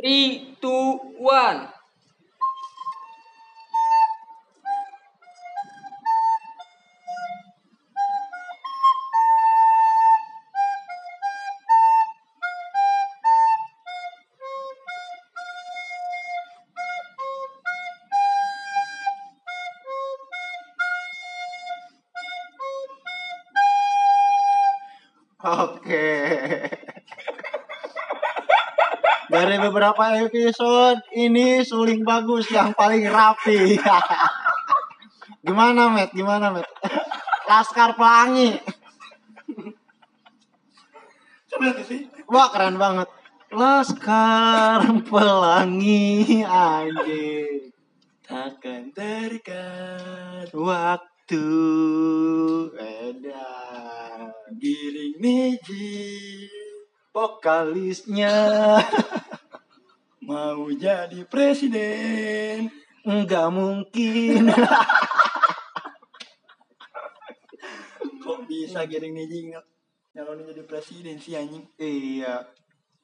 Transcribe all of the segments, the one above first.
three, two, one. Beberapa episode ini suling bagus yang paling rapi. Gimana, Met? Gimana, Met? Laskar Pelangi. Coba sih. Wah, keren banget. Laskar Pelangi anjing. Takkan terikat Waktu edan. giring meji Vokalisnya mau jadi presiden. nggak mungkin. Kok bisa giring meji nggak nyalonin jadi presiden sih anjing? Iya.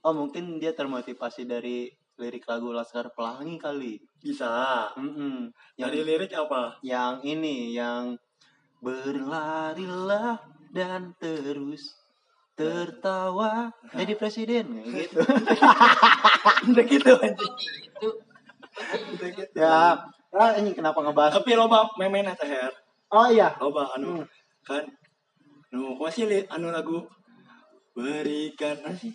Oh mungkin dia termotivasi dari lirik lagu Laskar Pelangi kali. Bisa. Mm-mm. Yang, Dari lirik apa? yang ini yang berlarilah dan terus tertawa jadi presiden Kayak gitu. Udah gitu anjing. Itu gitu. ya. Ah, ini kenapa ngebahas? Tapi loba memena teh Her. Oh iya. Loba anu Hmm. kan nu masih li anu lagu berikan sih?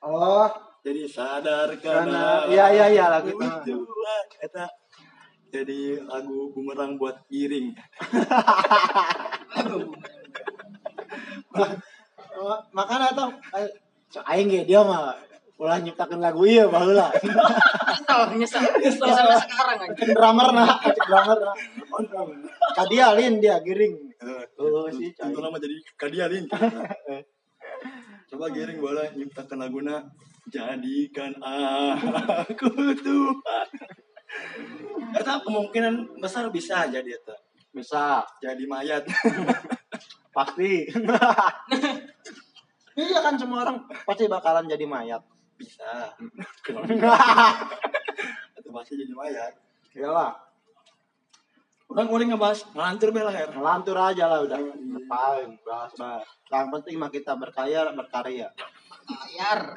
Oh, Jadi sadar Karena- iya, iya, iya, lagu itu. Eta jadi lagu bumerang buat giring. oh makanya tuh eh, so, aing ge dia mah ulah nyiptakeun lagu ieu baheula. nyesel, nyesel, nyesel sekarang aja. Cek drummer nah, drummer nah. Kadia lin dia giring. Oh, sih, itu nama jadi kadialin. Coba giring boleh nyiptakan laguna jadikan aku Tuhan. Eta kemungkinan besar bisa jadi eta. Bisa, Jadi mayat. pasti. iya kan semua orang pasti bakalan jadi mayat. bisa. Atau pasti jadi mayat. Iyalah, Orang orang ngebahas ngelantur bela her. ngelantur aja lah udah. Ngapain, bahas bahas. Yang penting mah kita berkaya berkarya. Bayar.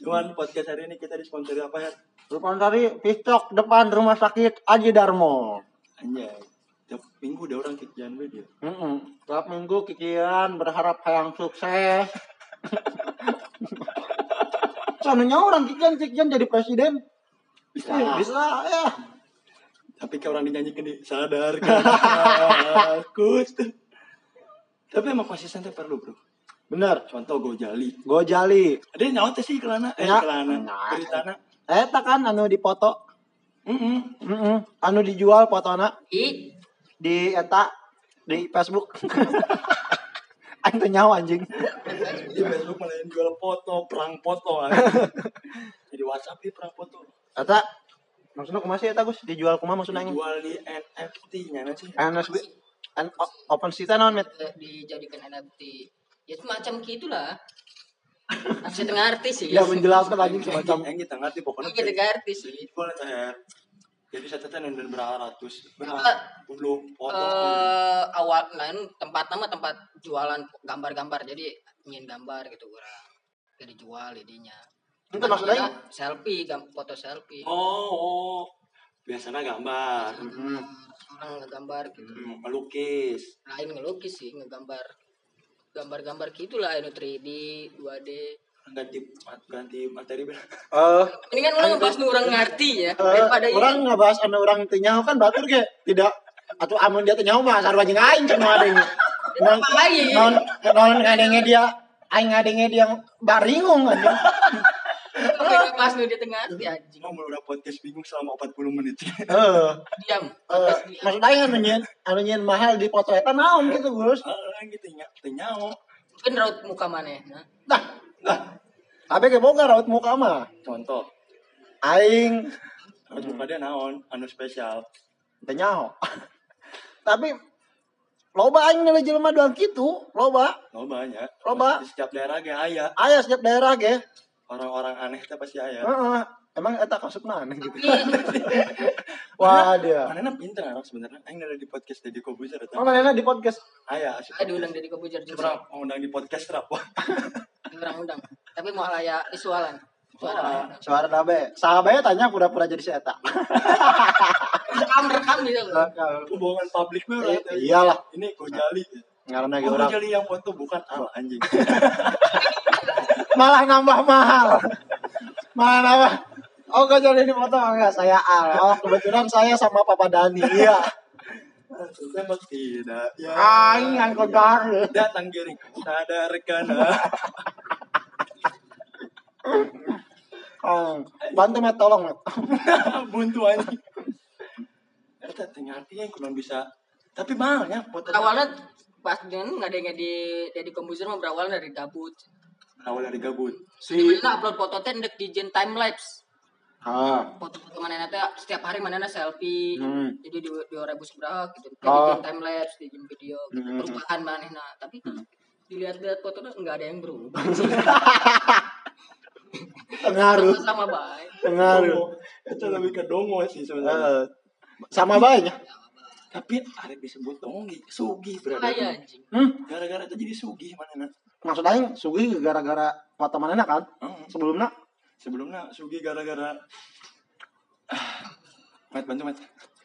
Cuman podcast hari ini kita disponsori apa ya? Dari Pistok depan rumah sakit Aji Darmo. Anjay. Tiap minggu ada orang kikian gue dia. Mm Tiap minggu kikian berharap hayang sukses. Sananya orang kikian kikian jadi presiden. Bisa. Eh, bisa ya. Tapi kayak orang dinyanyikan di sadar kan aku tuh. Tapi emang konsisten tuh perlu bro. Bener. Contoh Gojali. Gojali. Ada yang nyawa sih kelana. Eh Ya. kelana. Nah. Beritana. Eta kan anu dipoto. Mm Mm Anu dijual fotona I, di eta di Facebook. Aing teu nyawa anjing. Di Facebook malah yang jual foto, perang foto. anjing. Jadi WhatsApp di perang foto. Eta maksudnya kumaha sih eta Gus? Dijual kumaha maksudnya aing? Dijual di NFT nya sih. NSB An open sita non met. eh, dijadikan NFT. Ya semacam gitulah. Saya tengah artis sih. Ya menjelaskan anjing Macam semacam yang kita ngerti pokoknya. Kita artis sih. Dijual teh. Jadi teh dan berapa ratus. Apa? Berapa puluh foto. eh awal kan tempat nama tempat jualan gambar-gambar jadi ingin gambar gitu kurang jadi jual jadinya Itu maksudnya? Selfie foto selfie Oh, oh. biasanya gambar. Hmm. orang ngegambar gitu Hmm, melukis. lain ngelukis sih ngegambar gambar-gambar gitulah ini 3D 2D ganti ganti materi Eh, mendingan orang ngebahas nu orang ngerti ya. eh, daripada orang ngebahas anu orang teu nyaho kan batur ge. Tidak atau amun dia teu nyaho mah sarua jeung aing cenah adeng. Non non non ngadenge dia aing ngadenge dia baringung ini ngebahas nu di tengah hati anjing. Cuma udah podcast bingung selama 40 menit. Diam. Maksud aing anu nyeun anu nyeun mahal di foto eta naon gitu, Gus. ah gitu nya tenyaho mungkin raut muka mana Nah, nah. Abe ge boga raut muka mah. contoh. Aing. Harus muka dia naon? Anu spesial. Teu nyaho. Tapi loba aing nilai jelema doang kitu, loba. lo banyak Loba. di setiap daerah ge aya. Aya setiap daerah ge. orang-orang aneh teh pasti aya. Heeh. emang eta kasupna aneh gitu. Tapi wah dia manehna pinter anak sebenarnya. Aing ada di podcast Deddy Kobuzer oh mana di podcast. Aya. Saya diundang dari Kobujar juga. ngundang di podcast rap Diundang-undang. Tapi mau aya visualan. Suara. suara nabe sahabatnya tanya pura-pura jadi si eta. Rekam rekam gitu. hubungan publik mah orang teh. iyalah. Ini Gojali. Karena oh, orang. Gojali yang foto bukan? Al anjing. Malah nambah mahal. Malah nambah. Oh gak jadi di foto enggak saya Al. Oh kebetulan saya sama Papa Dani. Iya. Tidak. Ya. Aing angkot garis datang giring sadarkan oh, bantu met tolong met buntu teh ngerti yang kurang bisa tapi mahalnya foto Awalnya pas dengan nggak ada yang di dari komputer mah berawal dari gabut. awal dari gabut si Di mana upload foto teh ndek di jen time lapse. ah Foto-foto mana teh setiap hari mana selfie. hmm. Jadi di dua ribu seberapa gitu. Oh. di time lapse, di jen video, gitu. Hmm. perubahan mana nah. Tapi dilihat-lihat fotonya nggak ada yang berubah. pengaruh. Sama baik. pengaruh. Itu lebih ke dongo sih sebenarnya. Eh, sama banyak tapi ada disebut dongo gitu sugi berarti. Kaya anjing. hmm. gara-gara itu jadi sugi mana maksud aing sugih gara-gara foto mana kan? Hmm. sebelumnya? Sebelumnya sugi gara-gara Mat bantu mat.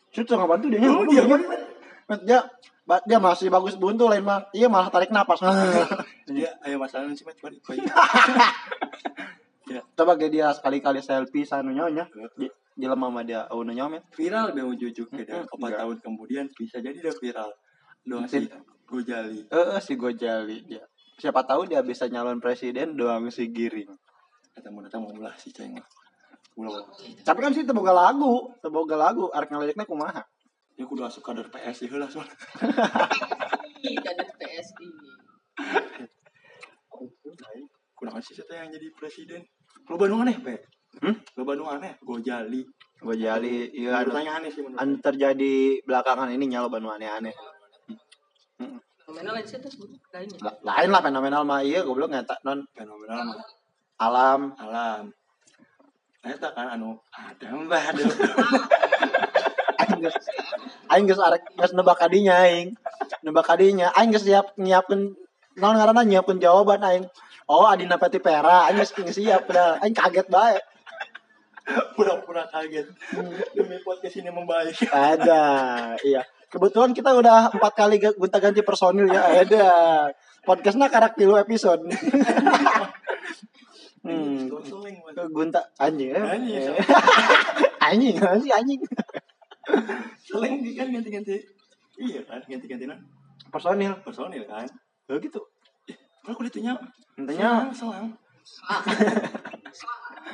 Cucu nggak bantu dia Oh, dia. Met, Met, dia ba- dia masih bagus buntu lain mah. Iya malah tarik napas. Dia ayo masalah sih mat Ya, coba kayak dia sekali-kali selfie sana nyonya. Di di lemah sama dia oh nyonya met viral dia ujuk beda. Mm-mm, empat tahun kemudian bisa jadi dia viral. Doang si Gojali. eh eh, si Gojali dia. Siapa tahu dia bisa nyalon presiden doang si Giring. Kata mau datang mau ulah si ceng. Tapi kan sih teboga lagu teboga lagu arek ngalirikna kumaha? Dia kudu asup kader PSI heula soalnya. Kader PSI. Kurang sih saya yang jadi presiden. Lo Bandung aneh, Pe. Hmm? Lo Bandung aneh, Gojali. Gojali iya anu, Pertanyaan aneh sih menurut. anu terjadi belakangan ini nyalo banu aneh-aneh Fenomena lain sih tuh lainnya. La- lain lah fenomenal mah iya goblok ngeta non Fenomenal mah. alam alam. Eta kan anu ada mbah ada. aing geus aing geus arek geus nebak kadinya aing nebak kadinya aing geus siap nyiapkeun naon ngaranna nyiapkeun jawaban aing oh adina peti pera geus geus siap padahal aing kaget bae. Pura-pura kaget. Demi podcast ini membaik. ada iya. Kebetulan kita udah empat kali gonta ganti personil ya. Ada. Podcastnya karak tilu episode. Hmm. Gonta anjing eh. Anjing, Eh. anjing anjing anjing? Seling kan ganti-ganti. Iya kan, ganti-gantian personil. Personil kan. oh gitu Kalau kulitnya intinya selang.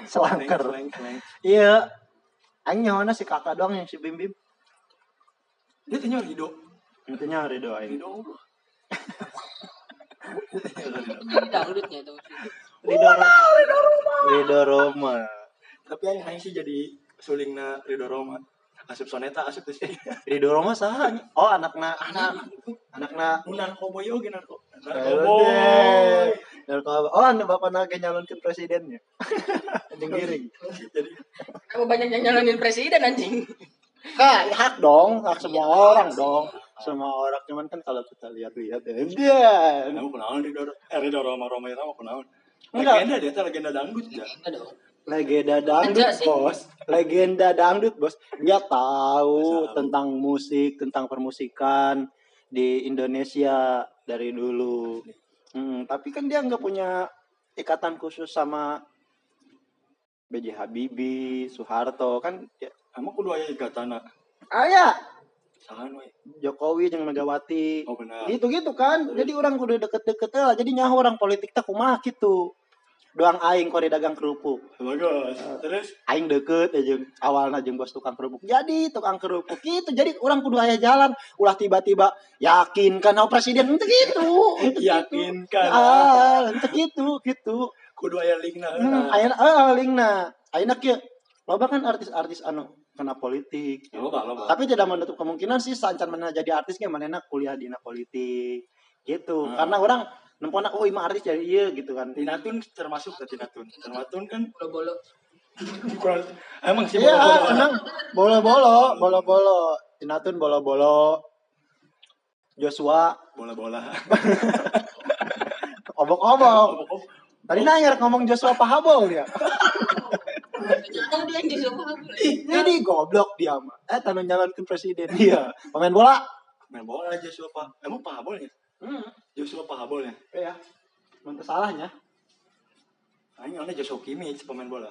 selangker Selang, selang. Iya. Aing nyawana si kakak doang yang si Bim Bim. Dia tanya Rido. Intinya Ridho aing. Rido. Ini dangdutnya itu. Ridho Ridho Roma. Tapi yang aing sih jadi sulingna Rido Roma. Asup soneta, asup sih. Ridho Roma saha? Oh, anakna anak anakna Narkoboy oge narko. Narkoboy. Narkoboy. Narkoba. Oh, anu bapak naga nyalonkeun presidennya. Anjing giring. Jadi Kenapa banyak yang nyalonin presiden anjing? Hak, hak dong, hak semua orang dong. Semua orang cuman kan kalau kita lihat-lihat ya. Dia. Kamu kenalan Rido eh Rido Roma Roma itu mau kenalan. Legenda dia tuh legenda dangdut ya. Legenda dangdut, bos. Legenda dangdut, bos. Dia tahu Tahu. tentang musik, tentang permusikan di Indonesia dari dulu. Hmm, tapi kan dia nggak punya ikatan khusus sama B.J. Habibie, Soeharto kan ya, Kamu kudu aya ikatana. ayah Sahan we. Jokowi yang Megawati Oh benar. gitu-gitu kan jadi orang kudu deket-deket lah jadi nyaho orang politik tak kumaha gitu doang aing kore dagang kerupuk. Bagus. Terus? Aing deket aja awalnya jeung bos tukang kerupuk. Jadi tukang kerupuk gitu. Jadi orang kudu aya jalan. Ulah tiba-tiba yakin kan oh, presiden? Itu gitu yakinkan. Ah itu gitu gitu. Kudu aya linkna. hmm, ayeuna ah lingna. Ayeuna kieu. Loba kan artis-artis anu kena politik. Ya lo kalau tapi tidak menutup kemungkinan sih sancan mana jadi artis ge manehna kuliah dina politik. Gitu. Hmm. karena orang nempona oh ima artis jadi iya gitu kan. Tinatun termasuk ke Tinatun. Tinatun kan bolo-bolo. Kurang emang sih iya bola-bola. emang. Bolo-bolo bolo-bolo. Tinatun bolo-bolo. Joshua. Bola-bola. obok-obok. Tadi nanya ngomong Joshua pahabol dia. Ternyata dia yang jadi goblok dia mah eh tanah nyalonkan presiden. Iya. Pemain bola. Main bola Joshua Pak. Emang pahabol ya? hmm. Joshua pahabol ya? iya. Mantu salahnya Aing ada Joshua Kimmich pemain bola.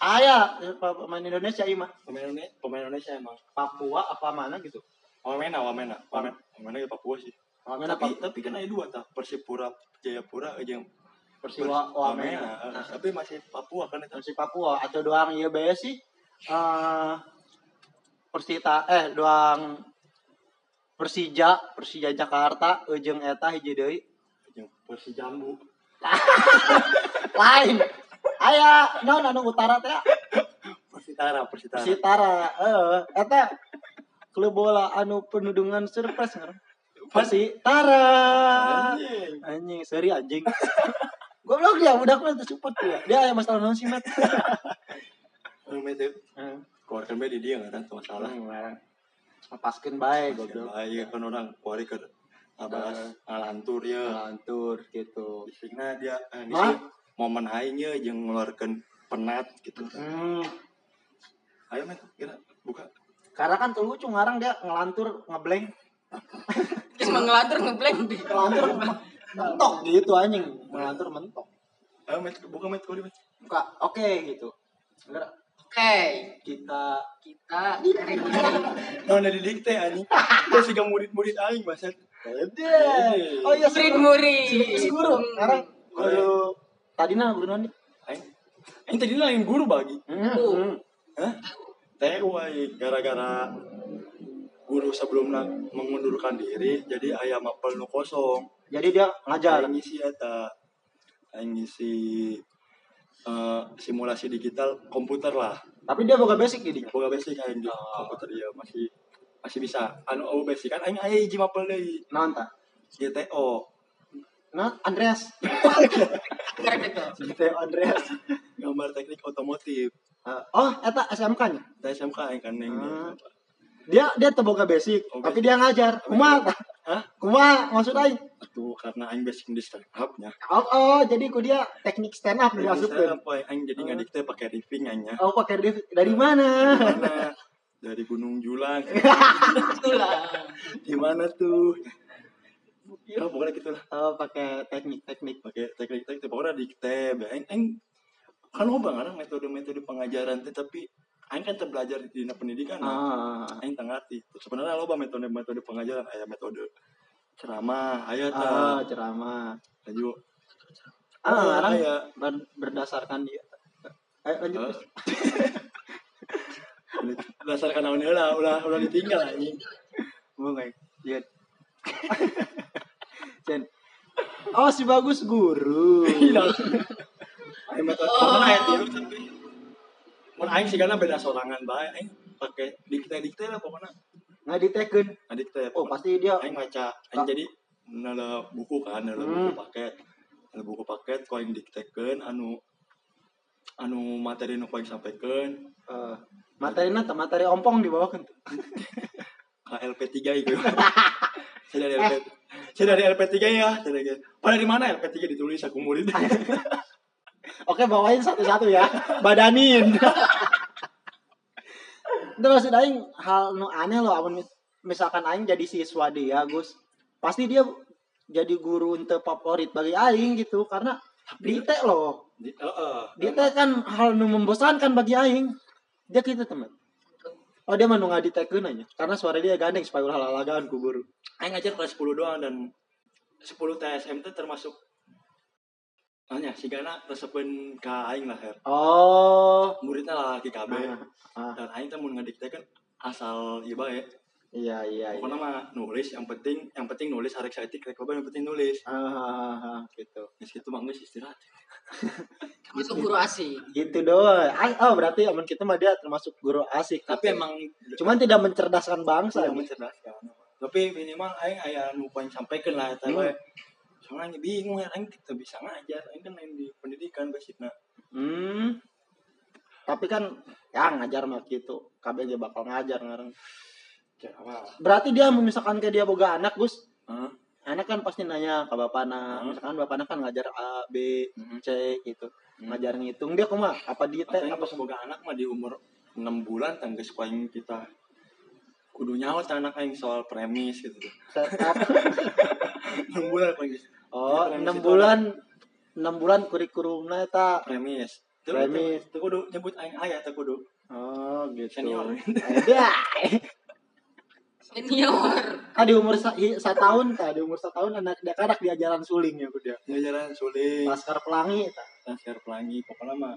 Aya pemain Indonesia ima Pemain Indonesia, pemain Indonesia emang. Papua apa mana gitu. Wamena, Wamena, Wamena, Wamena di Papua sih. Wamena tapi tapi kan ada dua tah. Persipura Jayapura aja yang Persiwa Wamena. Wamena. Tapi masih Papua kan itu. Persi Papua. Atau doang iya bae sih. Eh Persita eh doang Persija Persija Jakarta ujung eta hiji deui. Persijambu. lain. Aya naon anu utara teh? Persitara, Persitara. Persitara eh eta klub bola anu penuh dengan surprise ngaran Persitara. Anjing. seri anjing. Goblok dia udah kan support dia. Dia aya masalah naon sih mat? Anu itu Heeh. keluarkan bae di dia tuh masalah. lepaskeun bae Goblok. goblok Iya kan orang kuari ke abas ngalantur ya. lantur gitu Biasanya dia eh, momen aingnya yang ngeluarkan penat gitu. hmm. Ayo met, kira buka. karena kan tuh lucu ngarang dia ngelantur ngeblank terus mengelantur ngeblank ngelantur mentok gitu anjing ngelantur mentok Ayo met, buka met, kau di met. buka oke gitu Enggak, oke kita kita ini Nah, dari dikte anjing. Dia sih murid-murid aing. Ede. oh iya murid si murid si guru sekarang guru tadi nah guru noni Aing. Aing tadi lain guru bagi. hmm. Hah? Teh gara-gara guru sebelumnya mengundurkan diri jadi ayam apel nu kosong. jadi dia ngajar Aing ngisi eta. Aing ngisi eh, simulasi digital komputer lah. tapi dia boga basic jadi Boga basic aing di komputer dia masih masih bisa. Anu oh basic kan aing aya hiji mapel deui. naon tah GTO. nah Andreas gitu Andreas Gambar teknik otomotif. Eh, oh eta SMK nya Dari SMK aing kan yang Ah. dia dia tuh boga basic Oh, tapi dia ngajar kumaha Hah? kumaha maksud aing Atuh karena aing basic di stand up nya. oh, oh jadi ku dia teknik stand up Saya dimasukkan apa aing jadi ngadik teh pakai riffing aingnya. oh pakai dari dari mana Mana? Dari Gunung Julang. itulah Di mana tuh? Ya pokoknya gitu lah. oh pakai teknik-teknik Pakai teknik-teknik pokoknya dikte. Aing aing kan loba ngarang metode-metode pengajaran teh tapi aing kan terbelajar di dunia pendidikan. ah Aing ngarti. Sebenarnya loba metode-metode pengajaran aya metode ceramah, aya ah ceramah Laju ah sekarang aya ber- berdasarkan dia ayo lanjut Ah. Gus. berdasarkan naon heula ulah ulah ditinggal anjing. mau nggak iya Jen oh si bagus guru Iya. Aing metode tapi mun aing sigana beda sorangan bae aing pakai dikte-dikte lah pokoknya. nggak diteken Dikte. oh pasti dia aing baca aing jadi nala buku kan buku Hmm. paket nala buku paket ku aing diktekeun anu anu materi nu aing sampaikeun eh, materi nata materi ompong di bawah kan ke LP3 itu. Saya dari LP saya dari LP3 ya. Saya dari pada di mana LP3 ditulis aku murid. oke bawain satu-satu ya. Badanin. Itu maksud aing hal nu aneh loh amun mis- misalkan aing jadi siswa dia Gus pasti dia jadi guru untuk favorit bagi aing gitu karena dite loh. Di, heeh. dite kan hal nu membosankan bagi aing. Dia gitu teman. Oh dia mah nu ngaditekeun aja karena suara dia gandeng supaya ulah lalagaan ku guru. Aing ngajar kelas 10 doang dan 10 TSM itu termasuk Nanya, si Gana resepin ke Aing lah, Her. oh Muridnya laki KB. Ah, ah. Dan Aing tuh mau ngedikte kan asal iya bae. iya iya iya Pokoknya mah nulis, yang penting yang penting nulis harus saya tik, loba yang penting nulis. Ah, ah, ah, gitu Geus kitu mah geus istirahat. termasuk guru asik gitu doang Ay, oh berarti aman kita mah dia termasuk guru asik Tapi emang cuman tidak mencerdaskan bangsa yang mencerdaskan. Tapi minimal aing aya nu paling sampaikan lah eta Hmm. Soalnya bingung ya aing kita bisa ngajar aing kan main di pendidikan basicnya Hmm. Tapi kan ya ngajar mah gitu. KBG bakal ngajar ngarang. Berarti dia misalkan kayak dia boga anak, Gus. Hah? Anak kan pasti nanya ke bapakna. Hmm. Misalkan bapakna kan ngajar A, B, Mhm. C gitu. Hmm. Ngajar ngitung dia kumaha? Apa di teh apa boga anak mah di umur 6 bulan tangga aing kita kudu nyaut anak aing soal premis gitu? 6 bulan paling Oh, Premis 6 itu bulan 6 bulan kurikulumnya eta. premis Tuh, Premis. tuh kudu nyebut aing ayah tuh kudu Oh, gitu. Senior. Senior. Ah di umur sa, hi- sa tahun tah, di umur sa tahun anak dia anak diajaran suling ya dia. ngajaran sulit Laskar Pelangi eta. laser pelangi pokoknya mah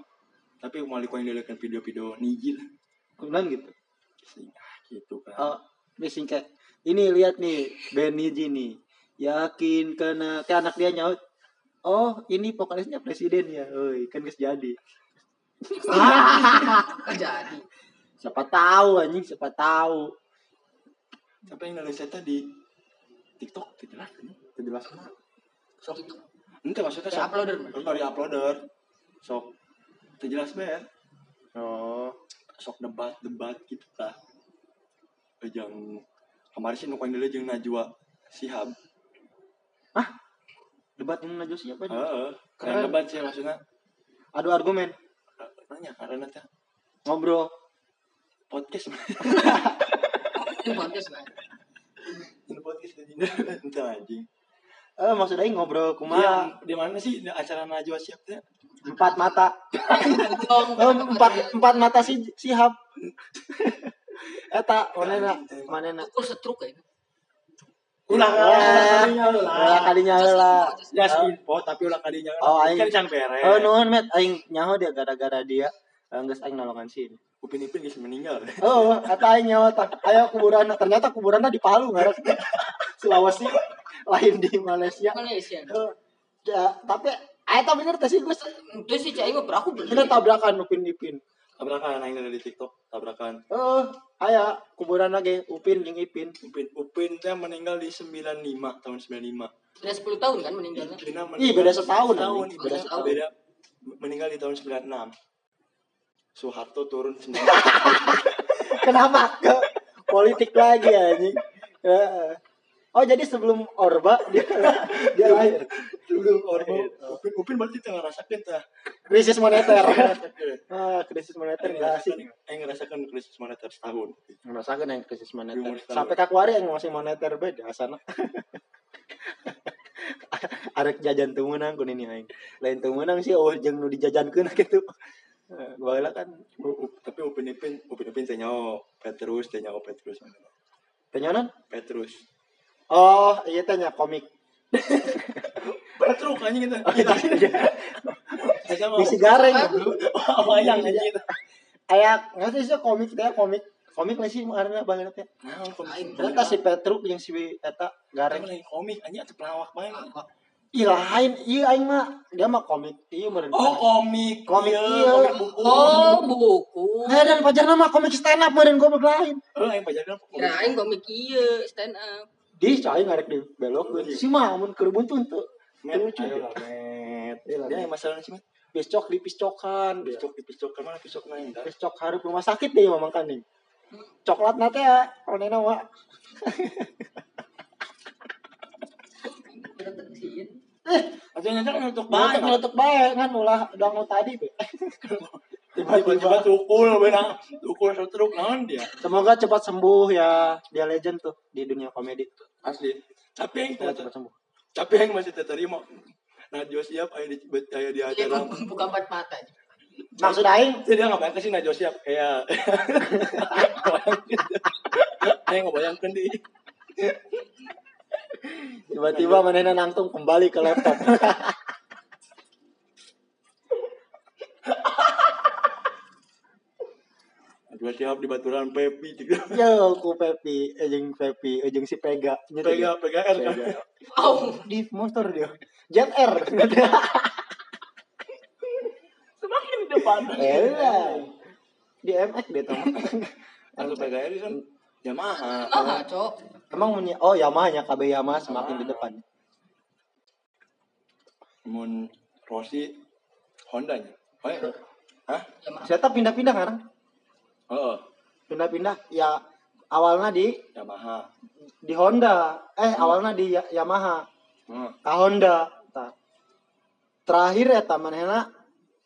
tapi mau lihat yang dilihat video-video niji lah Kemudian gitu. Sing, ah, gitu kan Oh, ini singkat. Ini lihat nih Benny G nih. Yakin karena kayak anak dia nyaut. Oh, ini vokalisnya presiden ya. Oi, kan geus jadi. Jadi. Siapa tahu anjing, siapa tahu. tapi yang nulis saya di TikTok tidak jelas kan Itu jelas sok ente maksudnya Saya sok uploader. Terus dari uploader sok tidak jelas banget Oh, sok debat debat gitu lah yang kemarin sih nukain dulu jeung Najwa Sihab debat yang najos siapa nih? heeh Keren. debat sih maksudnya Adu argumen, nanya karena teh ngobrol. podcast Ini podcast lah. ini podcast ente anjing Eh, maksud aing ngobrol Iya, kumaha? di mana sih di acara Najwa Sihab teh Empat mata. Dong. Oh, empat empat mata si sihab. Eta manena manena. Kok setruk ya? Ulah Ya. kalinya Ulah ulah kadinya heula. ya info tapi ulah kadinya Oh, aing. kan can beres Oh, nuhun met aing nyaho dia gara-gara dia. Eh, Geus aing nolongan sini. upin ipin geus meninggal Oh, kata aing nyaho tah. Aya kuburan ternyata kuburanna di Palu ngaras. Sulawesi lain di Malaysia. Malaysia. Eh, ya, tapi aya tah bener sih Gus. Itu sih cai mah beraku bener. Tabrakan Upin Ipin. tabrakan aing dari TikTok tabrakan Oh, aya kuburan lagi Upin jeung Ipin. upin upin teh meninggal di 95 tahun 95 Udah 10 tahun kan meninggalnya. Dina Ih, beda setahun, tahun beda Beda setahun. beda meninggal di tahun 96 Soeharto turun 9 Kenapa ke politik lagi anjing? Oh jadi sebelum Orba dia dia lahir sebelum Orba upin upin berarti tengah rasakan tah krisis moneter. Ah, krisis moneter enggak sih? Aing ngerasakan krisis moneter setahun Merasakan yang krisis moneter. Sampai kakuari yang masih moneter beda sana. Arek jajan teu meunang kun ini aing. Lain teu meunang sih oh jeung nu dijajankeun gitu. Eh, Baheula kan tapi upin ipin upin ipin teh nyaho Petrus teh nyaho Petrus Penyonan? Petrus Oh, iya teh nya komik. Petrus anjing itu Bisi gareng. Wayang anjing itu Aya nggak sih sih komik teh komik. Komik lah sih karena banget teh. Nah, komik Ternyata si Petruk yang si eta Gareng lain komik anjing atuh pelawak bae. Iya lain, iya aing mah dia mah komik. Iya meureun. Oh, komik. Komik, iya, iya. komik buku. Oh, buku. Nah, dan pajarna mah komik stand up meureun goblok lain. Oh, yang pajaran komik. Ya, aing komik ieu stand up. Di cai ngarek di belok Si mah mun keur buntun tuh. Met, lucu. Iya lah, Dia Met. yang masalah sih, met. Piscok di piscokan. Piscok di piscok ke mana piscok main dah. Piscok hareup rumah sakit deh mamang kaning. Coklat nate ya, onena mah. Atau yang nyata untuk Banyak bae. nyelutuk bae kan ulah dang nu tadi be. Tiba-tiba tukul benar. Tukul setruk naon dia. semoga cepat sembuh ya dia legend tuh di dunia komedi. Asli. Tapi yang Semoga cepat sembuh. tapi yang masih terima. Najwa siap aya di aya di acara. bukan empat mata. Maksud aing Jadi dia ngapain sih Najwa siap kayak Ayo ngebayangkan di tiba-tiba manehna nangtung kembali ke laptop. Najwa siap di baturan Pepi juga. Yo ku Pepi, ejeng Pepi, ejeng si Pega. Pega PGR kan. Pega. Oh, Di motor dia. Jet R. Semakin di depan. Eh, di MX dia tuh. Atau PGR kan Yamaha. nah, cok. Emang menye oh Yamaha nya KB Yamaha semakin di depan. Mun Rossi Honda nya. Oh, iya. Hah? Yamaha. Saya pindah-pindah sekarang. Oh, Pindah-pindah ya awalnya di Yamaha. di Honda. Eh awalnya di Ya- Yamaha. Hmm. Ka Honda. Tah. Terakhir eta manehna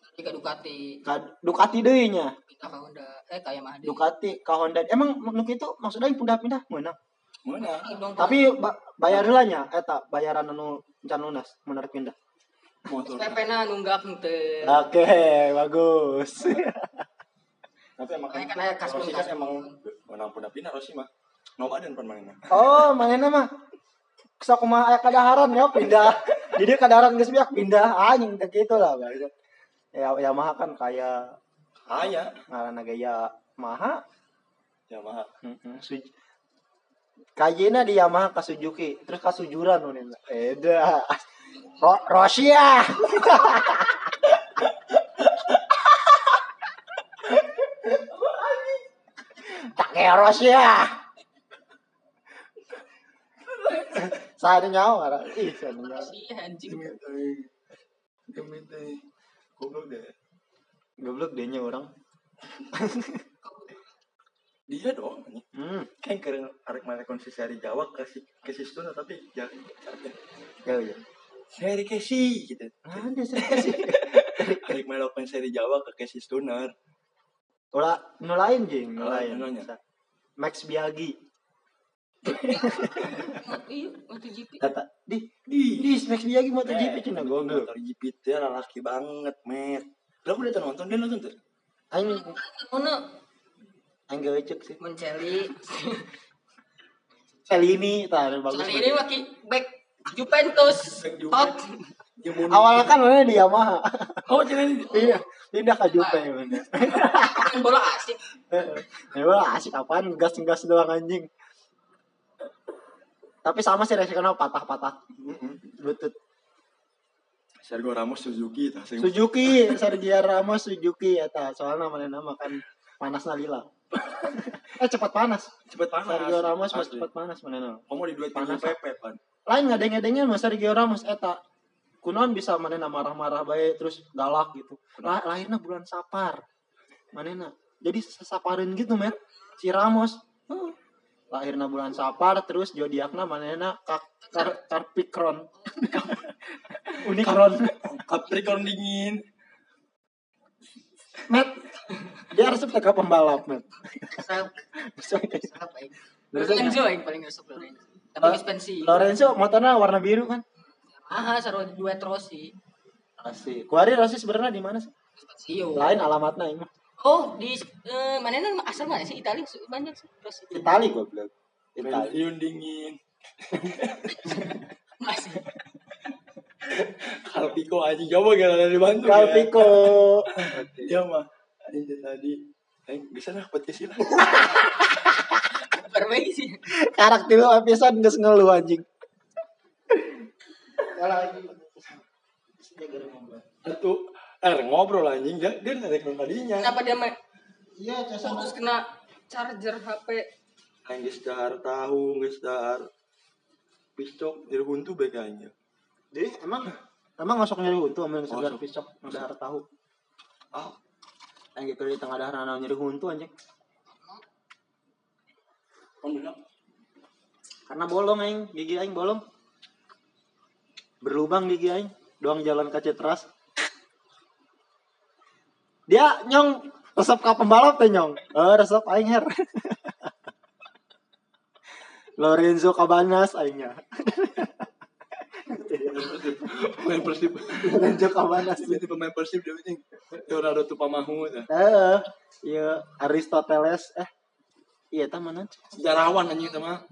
Tadi ke Ducati. ka Ducati deui nya. Kita ke Honda. Eh kayak Mahdi. Ducati ka Honda. Emang nu kitu maksudnya yang pindah-pindah. Mana? Dong, Tapi ba bayar heula nya eta bayaran anu can lunas menarik pindah. Motor. PP na nunggak teu. Oke, bagus. Tapi emang kan kasbon Rossi kan kasbon. emang menang pun pindah Rossi mah. Nomaden pan mana? Oh, manehna mah sok mah aya kadaharan ya pindah. Jadi kadaharan geus biak pindah anjing teh kitu lah. Ya Yamaha kan kayak Aya ngaranna gaya Maha. Yamaha. Heeh. Suj- Kayena di Yamaha ka Suzuki, terus ka Sujuran. Eda. Ro Rosia. Rosia. Saya ada nyawa, Ra. ih nyawa. Iya anjing. Goblok deh. Goblok dia orang. Dia dong. anjing. Hmm, Kan keren arek mana konsesi hari Jawa kasih kasih stuna tapi ya ya ya. seri kesi gitu. Ada sih. Arek mana open seri Jawa ke kasih tuner. Ulah nu lain jeung, nu Oh, lain. nu lainnya. Max Biaggi. Iya, MotoGP. Kata, di Di di Max Biaggi MotoGP Eh, cina goblok. Motor GP teh laki banget, met. Lah udah nonton, dia nonton tuh. Aing Ono aing gawe cek sih. menceli. Celini tah anu bagus. Kali ini maki back Juventus. Jemun. Awalnya kan mana di Yamaha. Oh, ini. Iya, pindah ke bener. Main bola asik. Ya wah asik apaan gas-gas doang anjing. Tapi sama sih resikonya patah-patah lutut. Sergio Ramos Suzuki tah Suzuki, Sergio Ramos Suzuki eta soalnya mana nama kan panas lila. eh cepat panas. cepet panas. Sergio Ramos Asli. cepat panas mana nama. Kamu di duet Panas. panas Pepe pan. Lain ngadeng-ngadengnya mas Sergio Ramos eta. Kunaon bisa mana marah-marah baik terus galak gitu. Lah, lahirnya bulan Sapar. Manena. Jadi sesaparin gitu, Met. Si Ramos. Huh. Lahirnya bulan Sapar terus zodiakna manena kar, kar, Karpikron. Unikron. Capricorn dingin. Met. Dia resep teka pembalap, Met. Lorenzo. Aing paling resep Lorenzo. Tapi pensiun. Lorenzo motornya warna biru kan? Aha, sarua duet Rossi. Asik. Kuari Rossi sebenarnya di mana sih? Pensiun. Lain alamatnya ini. Oh, di eh, mana nih asal mana sih Italia banyak sih Rossi. Itali goblok. Itali. Pensiun dingin. Masih. Kalpiko aja coba gak ada dibantu ya. Kalpiko. Dia mah. Ini tadi. Eh, bisa lah petisi lah. Perbaiki sih. karakter lu episode geus ngeluh anjing. Lagi. Itu eh ngobrol anjing dia dia narik tadinya. Kenapa dia mah Iya, casan. terus kena charger HP? Yang geus dahar tahu, geus dahar pistok jadi huntu bekanya. Jadi emang emang masuk nyeri huntu ambil segar pisok dahar tahu. Ah, Anjing kalau di tengah dahar anu nyeri huntu anjing. Karena bolong aing, gigi aing bolong. Berlubang gigi aing, doang jalan ke Citras. Dia nyong resep ka pembalap teh nyong. Eh resep aing her. Lorenzo Cabanas aingnya. Pemain Persib. Lorenzo Cabanas. Jadi pemain Persib dia anjing. Leonardo Tupamahu tah. Eh, iya Aristoteles eh iya tah mana? Sejarawan anjing teh mah.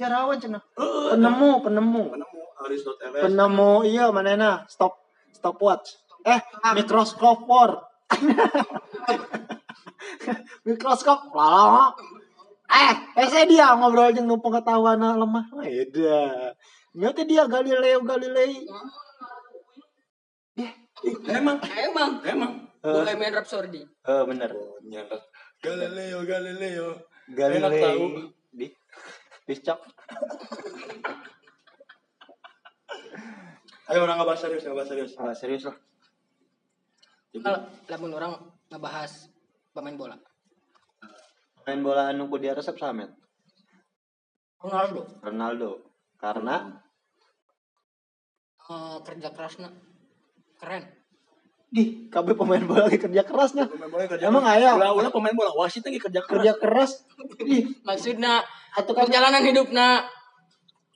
Jarawan cenah. Eh, Penemu, penemu. penemu Aristoteles. Penemu iya manena stop stopwatch. Eh, mikroskop war. mikroskop lama. Eh, eh saya dia ngobrol jeung nu pengetahuan lemah. Beda. Nyata dia Galileo Galilei. Emang, Emang emang. Bohemian Rhapsody. Eh bener. Oh, nyata. Galileo, Galileo. Enak tahu. Galilei di Piscok. Ayo orang ngebahas serius, ngebahas serius. Ah, serius lah. Kalau lamun orang ngebahas pemain bola. Main bola anu ku dia resep samet. Ronaldo Ronaldo. Karena eh, kerja kerasnya keren. di KB pemain bola lagi kerja kerasnya. Pemain bola kerja Emang aya Ulah ulah pemain bola wasit lagi kerja keras. kerja keras. Ih, Maksudnya atau kan perjalanan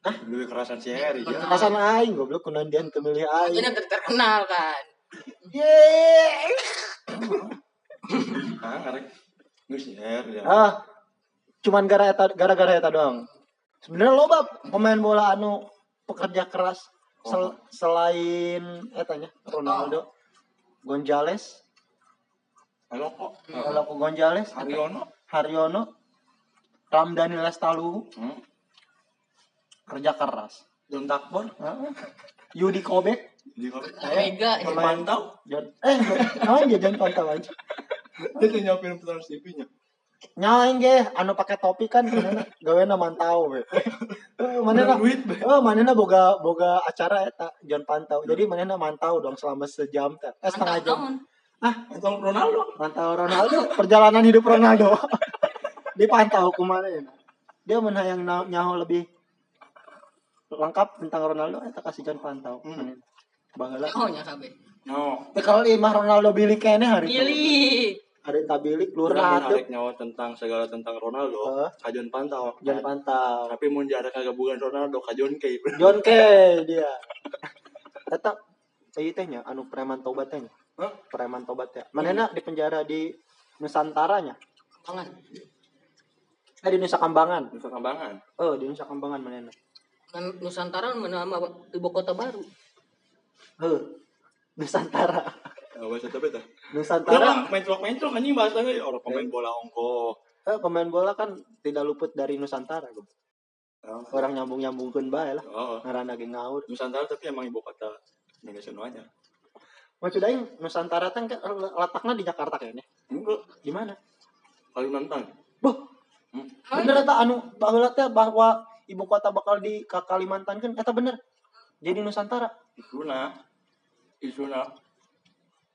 hidupnya Lebih kerasan si Harry ya. kerasan aing goblok kunaon dia teu milih aing. ini ter- terkenal kan. Yeay. Ah. Geus ya. Ah, cuman gara eta gara-gara eta doang. Sebenarnya loba pemain bola anu pekerja keras sel- selain etanya Ronaldo, Gonzales, Halo kok. kalau Gonzales, Haryono. Haryono, Ramdhani Lestalu Hmm. Kerja keras. Don Takbor. Ah, Yudi Kobek, Di kau. Mega. Pemantau. Jon eh naon ya jangan pantau aja. Dia tuh nyopin Trans TV-nya. Nyaing ge anu pakai topi kan mana gaweana mantau we. Eh, Manehna duit. be. Oh, manehna boga boga acara eta Jon Pantau. Jadi manehna mantau dong selama sejam teh. Eh, setengah jam. naon. Atau Ronaldo. Mantau Ronaldo, perjalanan hidup Ronaldo. Dipantau ke mana ya? Dia menayang na- nyaho lebih lengkap tentang Ronaldo eta kasih Jon Pantau. Hmm. Hmm. Baheula. Oh nya kabeh. No. Teh kalau imah Ronaldo bilik kene hari itu. Pilih. Hari tabilik lurah tuh. menarik nyawa tentang segala tentang Ronaldo. Heeh. Kajon pantau. Jon Pantau. Tapi mau jarak kagak bukan Ronaldo, kajon kayak John K dia. Eta ieu teh nya anu preman tobat teh nya. Hah? Preman tobat ya. Manehna di penjara di Nusantara nya. Tangan. Eh di Nusa Kambangan. Nusa Kambangan. Oh, di Nusa Kambangan manehna. Nusantara menama ibu kota baru. Heuh. Nusantara. Oh, bahasa tapi dah. Nusantara Orang main truk main truk anjing bahasanya orang pemain bola ongko. eh, pemain bola kan tidak luput dari Nusantara. Gua. Orang nyambung-nyambungkeun bae lah. Oh, Ngaranna ge ngaur. Nusantara tapi emang ibu kota Indonesia nuanya. Maksud aing Nusantara teh kan letakna di Jakarta kayaknya. Enggak, Di mana? Kalimantan. Boh, Hmm. bener eta anu baheula teh bahwa ibu kota bakal di ka Kalimantan kan eta bener. Jadi Nusantara. Isuna. Isuna.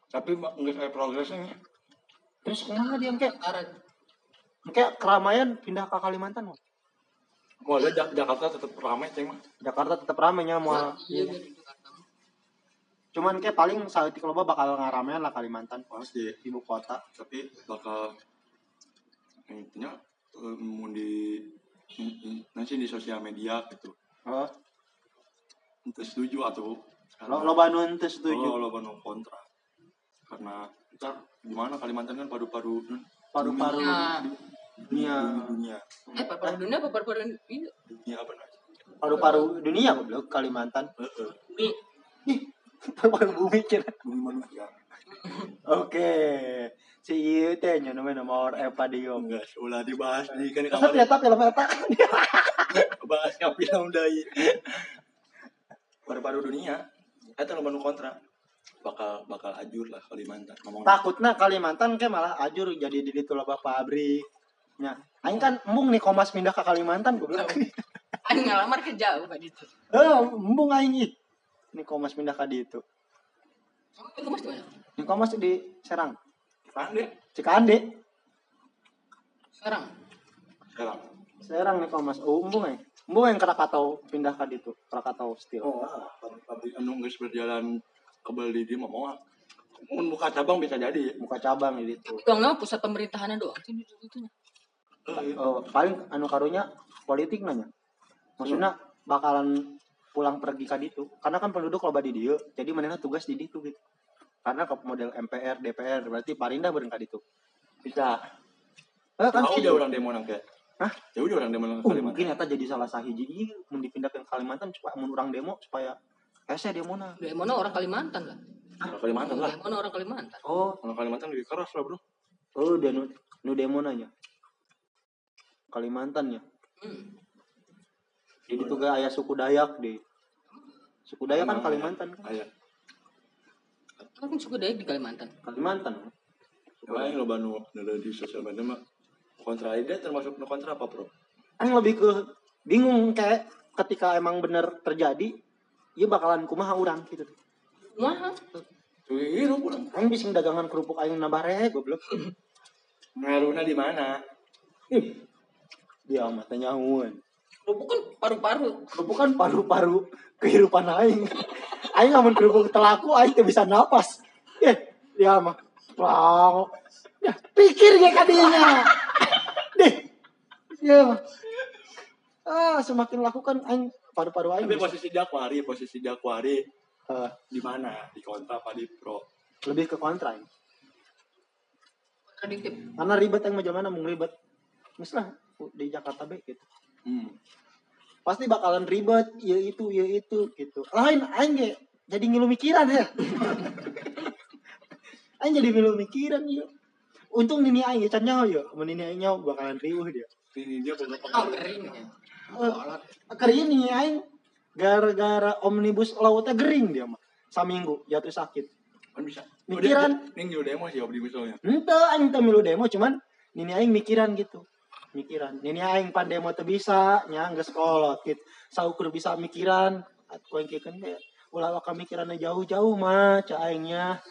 Tapi nggak kayak progresnya. Terus kumaha dia? Nusantara. Engke keramaian pindah ke Kalimantan. Mo. Mau ada Jak- Jakarta tetap ramai ceng mah. Jakarta tetap ramai nya moal. Iya di Jakarta. Cuman kayak paling saat loba bakal ngaramean lah Kalimantan Pasti. ibu kota. Tapi bakal intinya eh, mau di nanti di sosial media gitu. Oh, Entah setuju atau lo loba nu teu setuju. Oh, lo bandung kontra. Karena ntar gimana Kalimantan kan padu-padu Paru-paru Nah, dunia. dunia eh paru dunia apa paru paru ini? dunia apa namanya? Paru-paru dunia goblok Kalimantan. Ini Paru-paru bumi kira. bumi manusia. Oke. Si ieu teh nya namanya nomor Eva Dio. Enggak, ulah dibahas nih kan Masa kamar ternyata film eta bahas film dari paru-paru dunia. Eta lo bandung kontra. Bakal bakal ajur lah Kalimantan. Ngomong takutna Kalimantan kayak malah ajur jadi di ditu loba pabrik. Nya, aing kan embung nih Komas pindah ke Kalimantan goblok. Aing ngalamar ke jauh kayak gitu. Eh, embung aing ih. Nih Komas pindah ke ditu. Itu ya. Nih Komas di Serang. Kan deh. Cikande. Sekarang. Sekarang. Serang nih Komas. Oh, embung aing. Embung yang Krakatau pindah ke ditu. Krakatau Steel. Oh, pabrik anu geus berjalan kebal di dia mau Mun buka cabang bisa jadi. Muka cabang di ditu. Tapi kalau pusat pemerintahannya doang. Itu itu itunya. Eh, Oh, paling anu karunya politik nanya. Maksudnya bakalan pulang pergi ke ditu. Karena kan penduduk loba di dieu, jadi manehna tugas di ditu gitu. Karena ke model MPR, DPR berarti Parinda bareng ka ditu. bisa. Eh kan sih. dia orang demo nang kayak. Hah? Jauh dia orang demo nang Uh, Kalimantan. mungkin eta jadi salah sahiji ieu mun dipindahkeun ke Kalimantan supaya mun urang demo supaya ese demo na. Demo orang Kalimantan lah. Orang Kalimantan lah. Demo orang Kalimantan. Oh, Orang Kalimantan lebih keras lah, Bro. oh dia nu, nu demo nanya. Kalimantan ya. Hmm. Jadi tuh aya suku Dayak deh. Suku Dayak kan Kalimantan kan. Aya. Kan suku Dayak di Kalimantan. Kalimantan. Lain lo banu nada di sosial media mah kontra ide termasuk no kontra apa, Bro? Kan lebih ke bingung kayak ketika emang bener terjadi iya bakalan kumaha urang gitu Wah, Tuh hirup pulang. aing bising dagangan kerupuk aing nambah reh goblok Ngaruhnya di mana? dia mah tanya nyahuan kerupuk kan paru-paru. kerupuk kan paru-paru kehidupan aing aing ngamun kerupuk telaku aing teu bisa napas ya dia mah wow ya pikir ge kadinya deh ya mah ah semakin laku kan aing paru-paru aing Tapi bisa- posisi di akuari, posisi di akuari Eh, di mana? Di kontra apa di pro? lebih ke kontra. Kontradiktif. karena ribet yang macam mana mau ribet misalnya di Jakarta be gitu Hmm. Pasti bakalan ribet ya itu ya itu gitu lain aing ge jadi ngilu mikiran ya aing jadi ngilu mikiran ya untung nini aing ya can nyaho mun nini aing nyaho bakalan riuh dia Ini dia punya Oh, kering ya. Eh, kering nih aing gara-gara omnibus lautnya gering dia mah saminggu jatuh sakit Kan bisa. Mikiran. Ini juga demo sih di misalnya. ente aing teu milu demo cuman nini aing mikiran gitu mikiran nini aing pan demo teu bisa nya geus kolot gitu saukur bisa mikiran aing kikeun ge ulah awak mikiranna jauh-jauh mah ca aingnya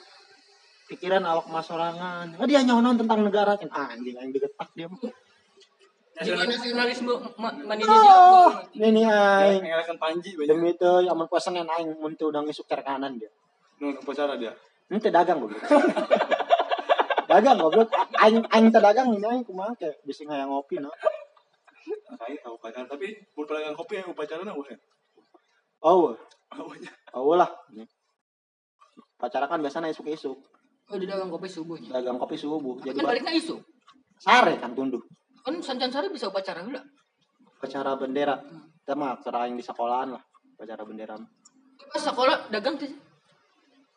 pikiran awak mah sorangan ah, dia nyonon tentang negara kan anjing aing digetak dia mah Jadi nasionalisme ma- manini oh nini aing Ngelakkan panji banyak. demi itu yang pesen aing mun teu udang isuk ke kanan dia Nun, apa cara dia? Ente dagang goblok. dagang goblok. Aing aing dagang ini aing kumaha ke bisa ngayang ngopi no. Saya tahu pacaran, tapi mau pelayan kopi yang upacaranya wah. Oh, Awalnya. oh lah. Pacaran kan biasanya isuk-isuk. Oh, di dagang kopi subuhnya. Dagang kopi subuh. Jadi Kan baliknya isu. sare kan tunduh. Kan sancan sari bisa upacara heula. Pacara bendera. Kita mah acara aing di sekolahan lah. Pacara bendera. Pas sekolah dagang tuh.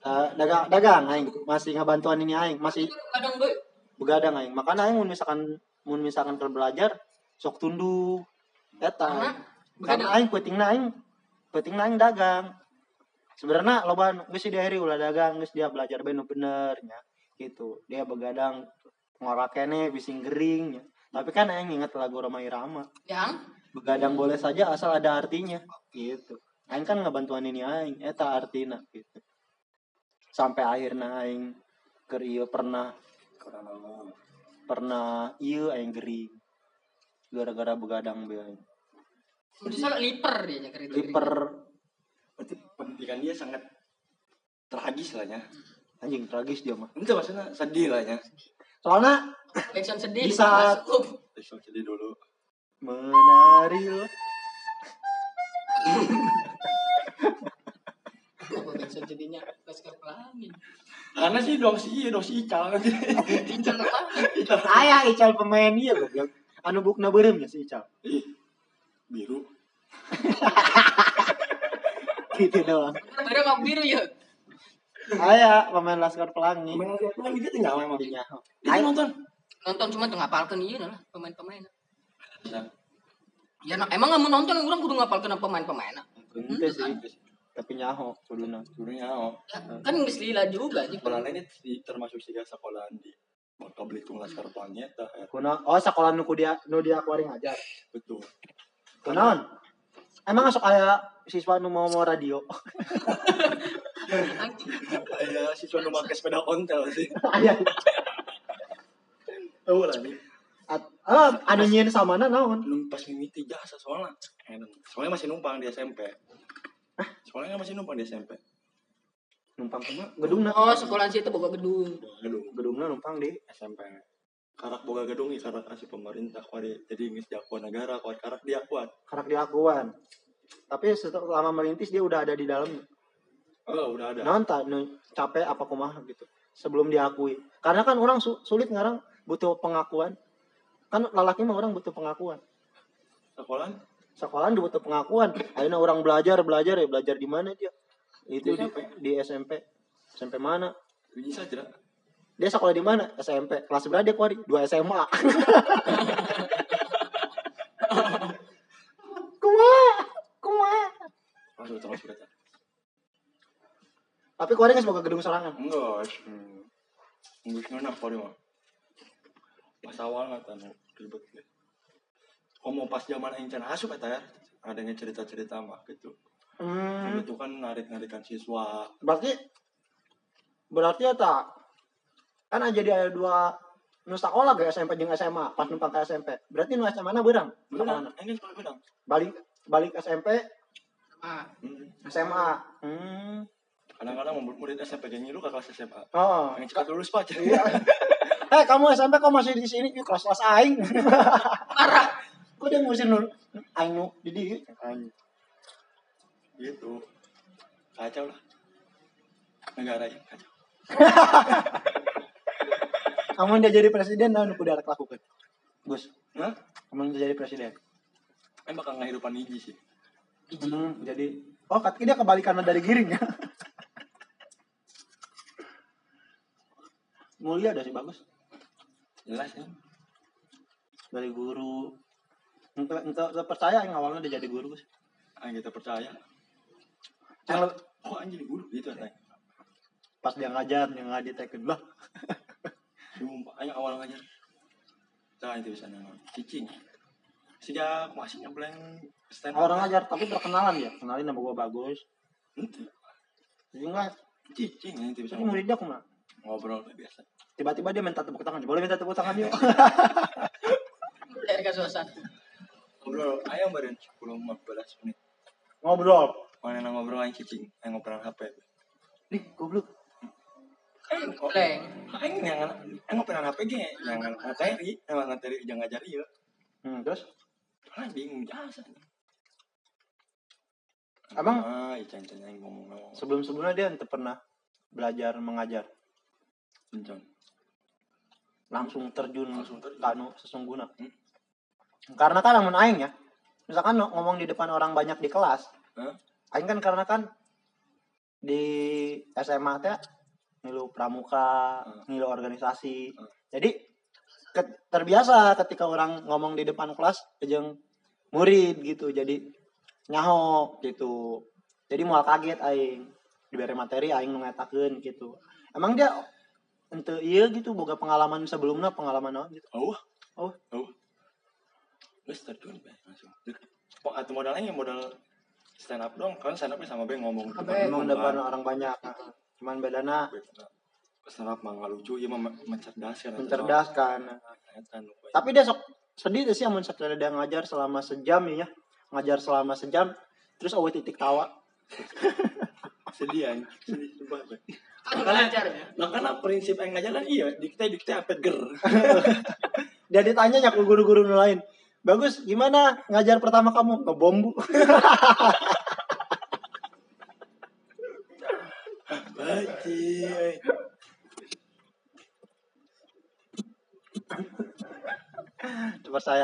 Eh, dagang dagang aing masih ngabantuan ini aing masih Kadang boy. begadang aing. Makanya aing mun misalkan mun misalkan keur belajar sok tunduh. Eta. Karena begadang. aing pentingna aing pentingna aing dagang sebenarnya loba geus di hari ulah dagang geus dia belajar bener nya gitu dia begadang ngorak kene bising gering nya tapi kan aing inget lagu Roma Irama Yang begadang boleh saja asal ada artinya gitu aing kan ngebantuan ini aing eta artina gitu sampai akhirnya aing keur ieu pernah pernah ieu aing gering gara-gara begadang bae aing. Udah salah liper dia nya kerja. liper berarti pendidikan dia sangat tragis lah ya. anjing tragis dia mah Itu maksudnya sedih lah ya. soalnya Backsound sedih. Di saat- sedih dulu. menari sedihnya? Laskar Pelangi. Karena sih dong si iya dong si Ical. Cincang apa? Aya Ical pemain iya goblok. Anu bukna beureum ya si Ical. Biru. Gitu doang. Baru mak biru ya. Aya pemain Laskar Pelangi. Main lagi lagi dia tinggal emang. Dinya. Dia nonton. Nonton cuma tuh ngapalkan iya lah pemain-pemain. Bisa. Ya nak emang nggak mau nonton orang kudu ngapalkan pemain-pemain. Ente sih. Tapi nyaho kuduna. Gurunya oh. Ya, kan nggak lila juga sih. Sekolah lain itu termasuk sih sekolah di Bangka Belitung Laskar Pelangi eta ya. Kuna oh sekolah nu ku dia nu dia akuari ngajar. Betul. Kunaon? Emang masuk aya siswa nu mau mau radio. Kayak siswa nu make sepeda ontel sih. Aya. Tahu lah nih. At- Ah, anu nyieun samana naon? Belum pas mimiti jasa soalnya. Eh, Soalnya masih numpang di SMP. Soalnya masih numpang di SMP. Numpang ke mana? Gedungna. Oh sekolah sih itu boga gedung. Gedung. Gedungna numpang di SMP. Karak boga gedung i karak asli pemerintah kuari jadi ngis diakuan negara kuat karak diakuan. karak diakuan. Tapi selama merintis dia udah ada di dalam. Oh udah ada. Tak nu capek apa kumaha gitu. Sebelum diakui. Karena kan orang su- sulit ngarang butuh pengakuan. Kan lalaki mah orang butuh pengakuan. Sekolah Sekolahan butuh pengakuan. Akhirnya orang belajar belajar ya belajar di mana dia? Itu Di di, di SMP. SMP mana? bisa tidak? Dia sekolah di mana? SMP. Kelas berapa dia kuari? Dua SMA. kumaha? Kumaha? Masuk terus. Tapi kuari nggak sebagai gedung sorangan. Enggak. Enggak ngena kuari mah. Pas awal nggak tahu ribet. Komo pas zaman aing can asup eta ya. Ada yang cerita-cerita mah gitu. Hmm, itu kan narik-narikan siswa berarti berarti ya tak kan aja dia ada dua nu sekolah ke SMP jeung SMA pas numpang ke SMP berarti nu SMA na beurang benar ini sekolah benang balik balik SMP Ah, hmm. SMA hmm. kadang-kadang murid SMP geng lu ke kelas SMA oh pengen cepat lulus pak iya eh kamu SMP kok masih di sini Ih, kelas kelas aing marah. Kok dia ngusin nu aing nu di dieu gitu. Kacau lah. Negara ini kacau. Kamu udah jadi presiden nu kudu arek lakukeun Gus. Hah? kamu udah jadi presiden. Kan bakal ngahidupan hiji sih. Hmm, jadi oh katanya dia kebalikan dari giring ya. Mulia ada sih bagus. Jelas ya. Dari guru. Entah, entah percaya yang awalnya dia jadi guru Gus. ah kita percaya Yang kok anjing di guru gitu ya pas dia ngajar dia nggak diteken lah. sumpah ayo awal ngajar nah itu bisa nang cicing sejak masih nyebleng stand Orang ngajar tapi perkenalan ya, kenalin nama gua bagus. Ente, Jadi enggak, cicing ya itu bisa tapi muridnya aku mah. ngobrol lah biasa Tiba-tiba dia minta tepuk tangan. Boleh minta tepuk tangan yuk. Dari kasuasan. Ngobrol ayo beren 10 15 menit Ngobrol. mana nang ngobrol aing cicing aing ngobrol HP Nih, goblok. aing kok Pleng. aing yang aing ngobrol HP ge yang materi emang materi jangan ngajar ieu Hmm, terus ah bingung jasa Abang? ah ican ican aing ngomong ngomong sebelum-sebelumnya dia ente pernah belajar mengajar. Encon. langsung terjun Langsung terjun. kanu sesungguhnya Hmm. Karena kan namun aing ya misalkan ngomong di depan orang banyak di kelas Hah? aing kan karena kan di SMA teh ngilu pramuka Hmm. ngilu organisasi Hmm. jadi ke- terbiasa ketika orang ngomong di depan kelas jeung murid gitu jadi nyaho gitu jadi mual kaget aing diberi materi aing nu ngetakeun gitu emang dia ente iya gitu boga pengalaman sebelumnya pengalaman naon gitu Oh. Oh. Oh. Wes terjun be langsung. Kok atau modalnya yang modal stand up dong, kan stand upnya sama be ngomong emang umum, depan orang banyak. Cuman bedana Stand up mah lucu, ya mah mencerdaskan. mencerdaskan. Kan, tapi dia sok sedih sih amun sekali dia ngajar selama sejam ya ngajar selama sejam terus awe titik tawa. Sedih ya, sedih coba be. Kan ngajarnya. Makanya prinsip yang ngajar kan iya, dikte dikte apa ger. dia ditanya nyak ke guru-guru lain bagus gimana ngajar pertama kamu ngebom bu Bajing. percaya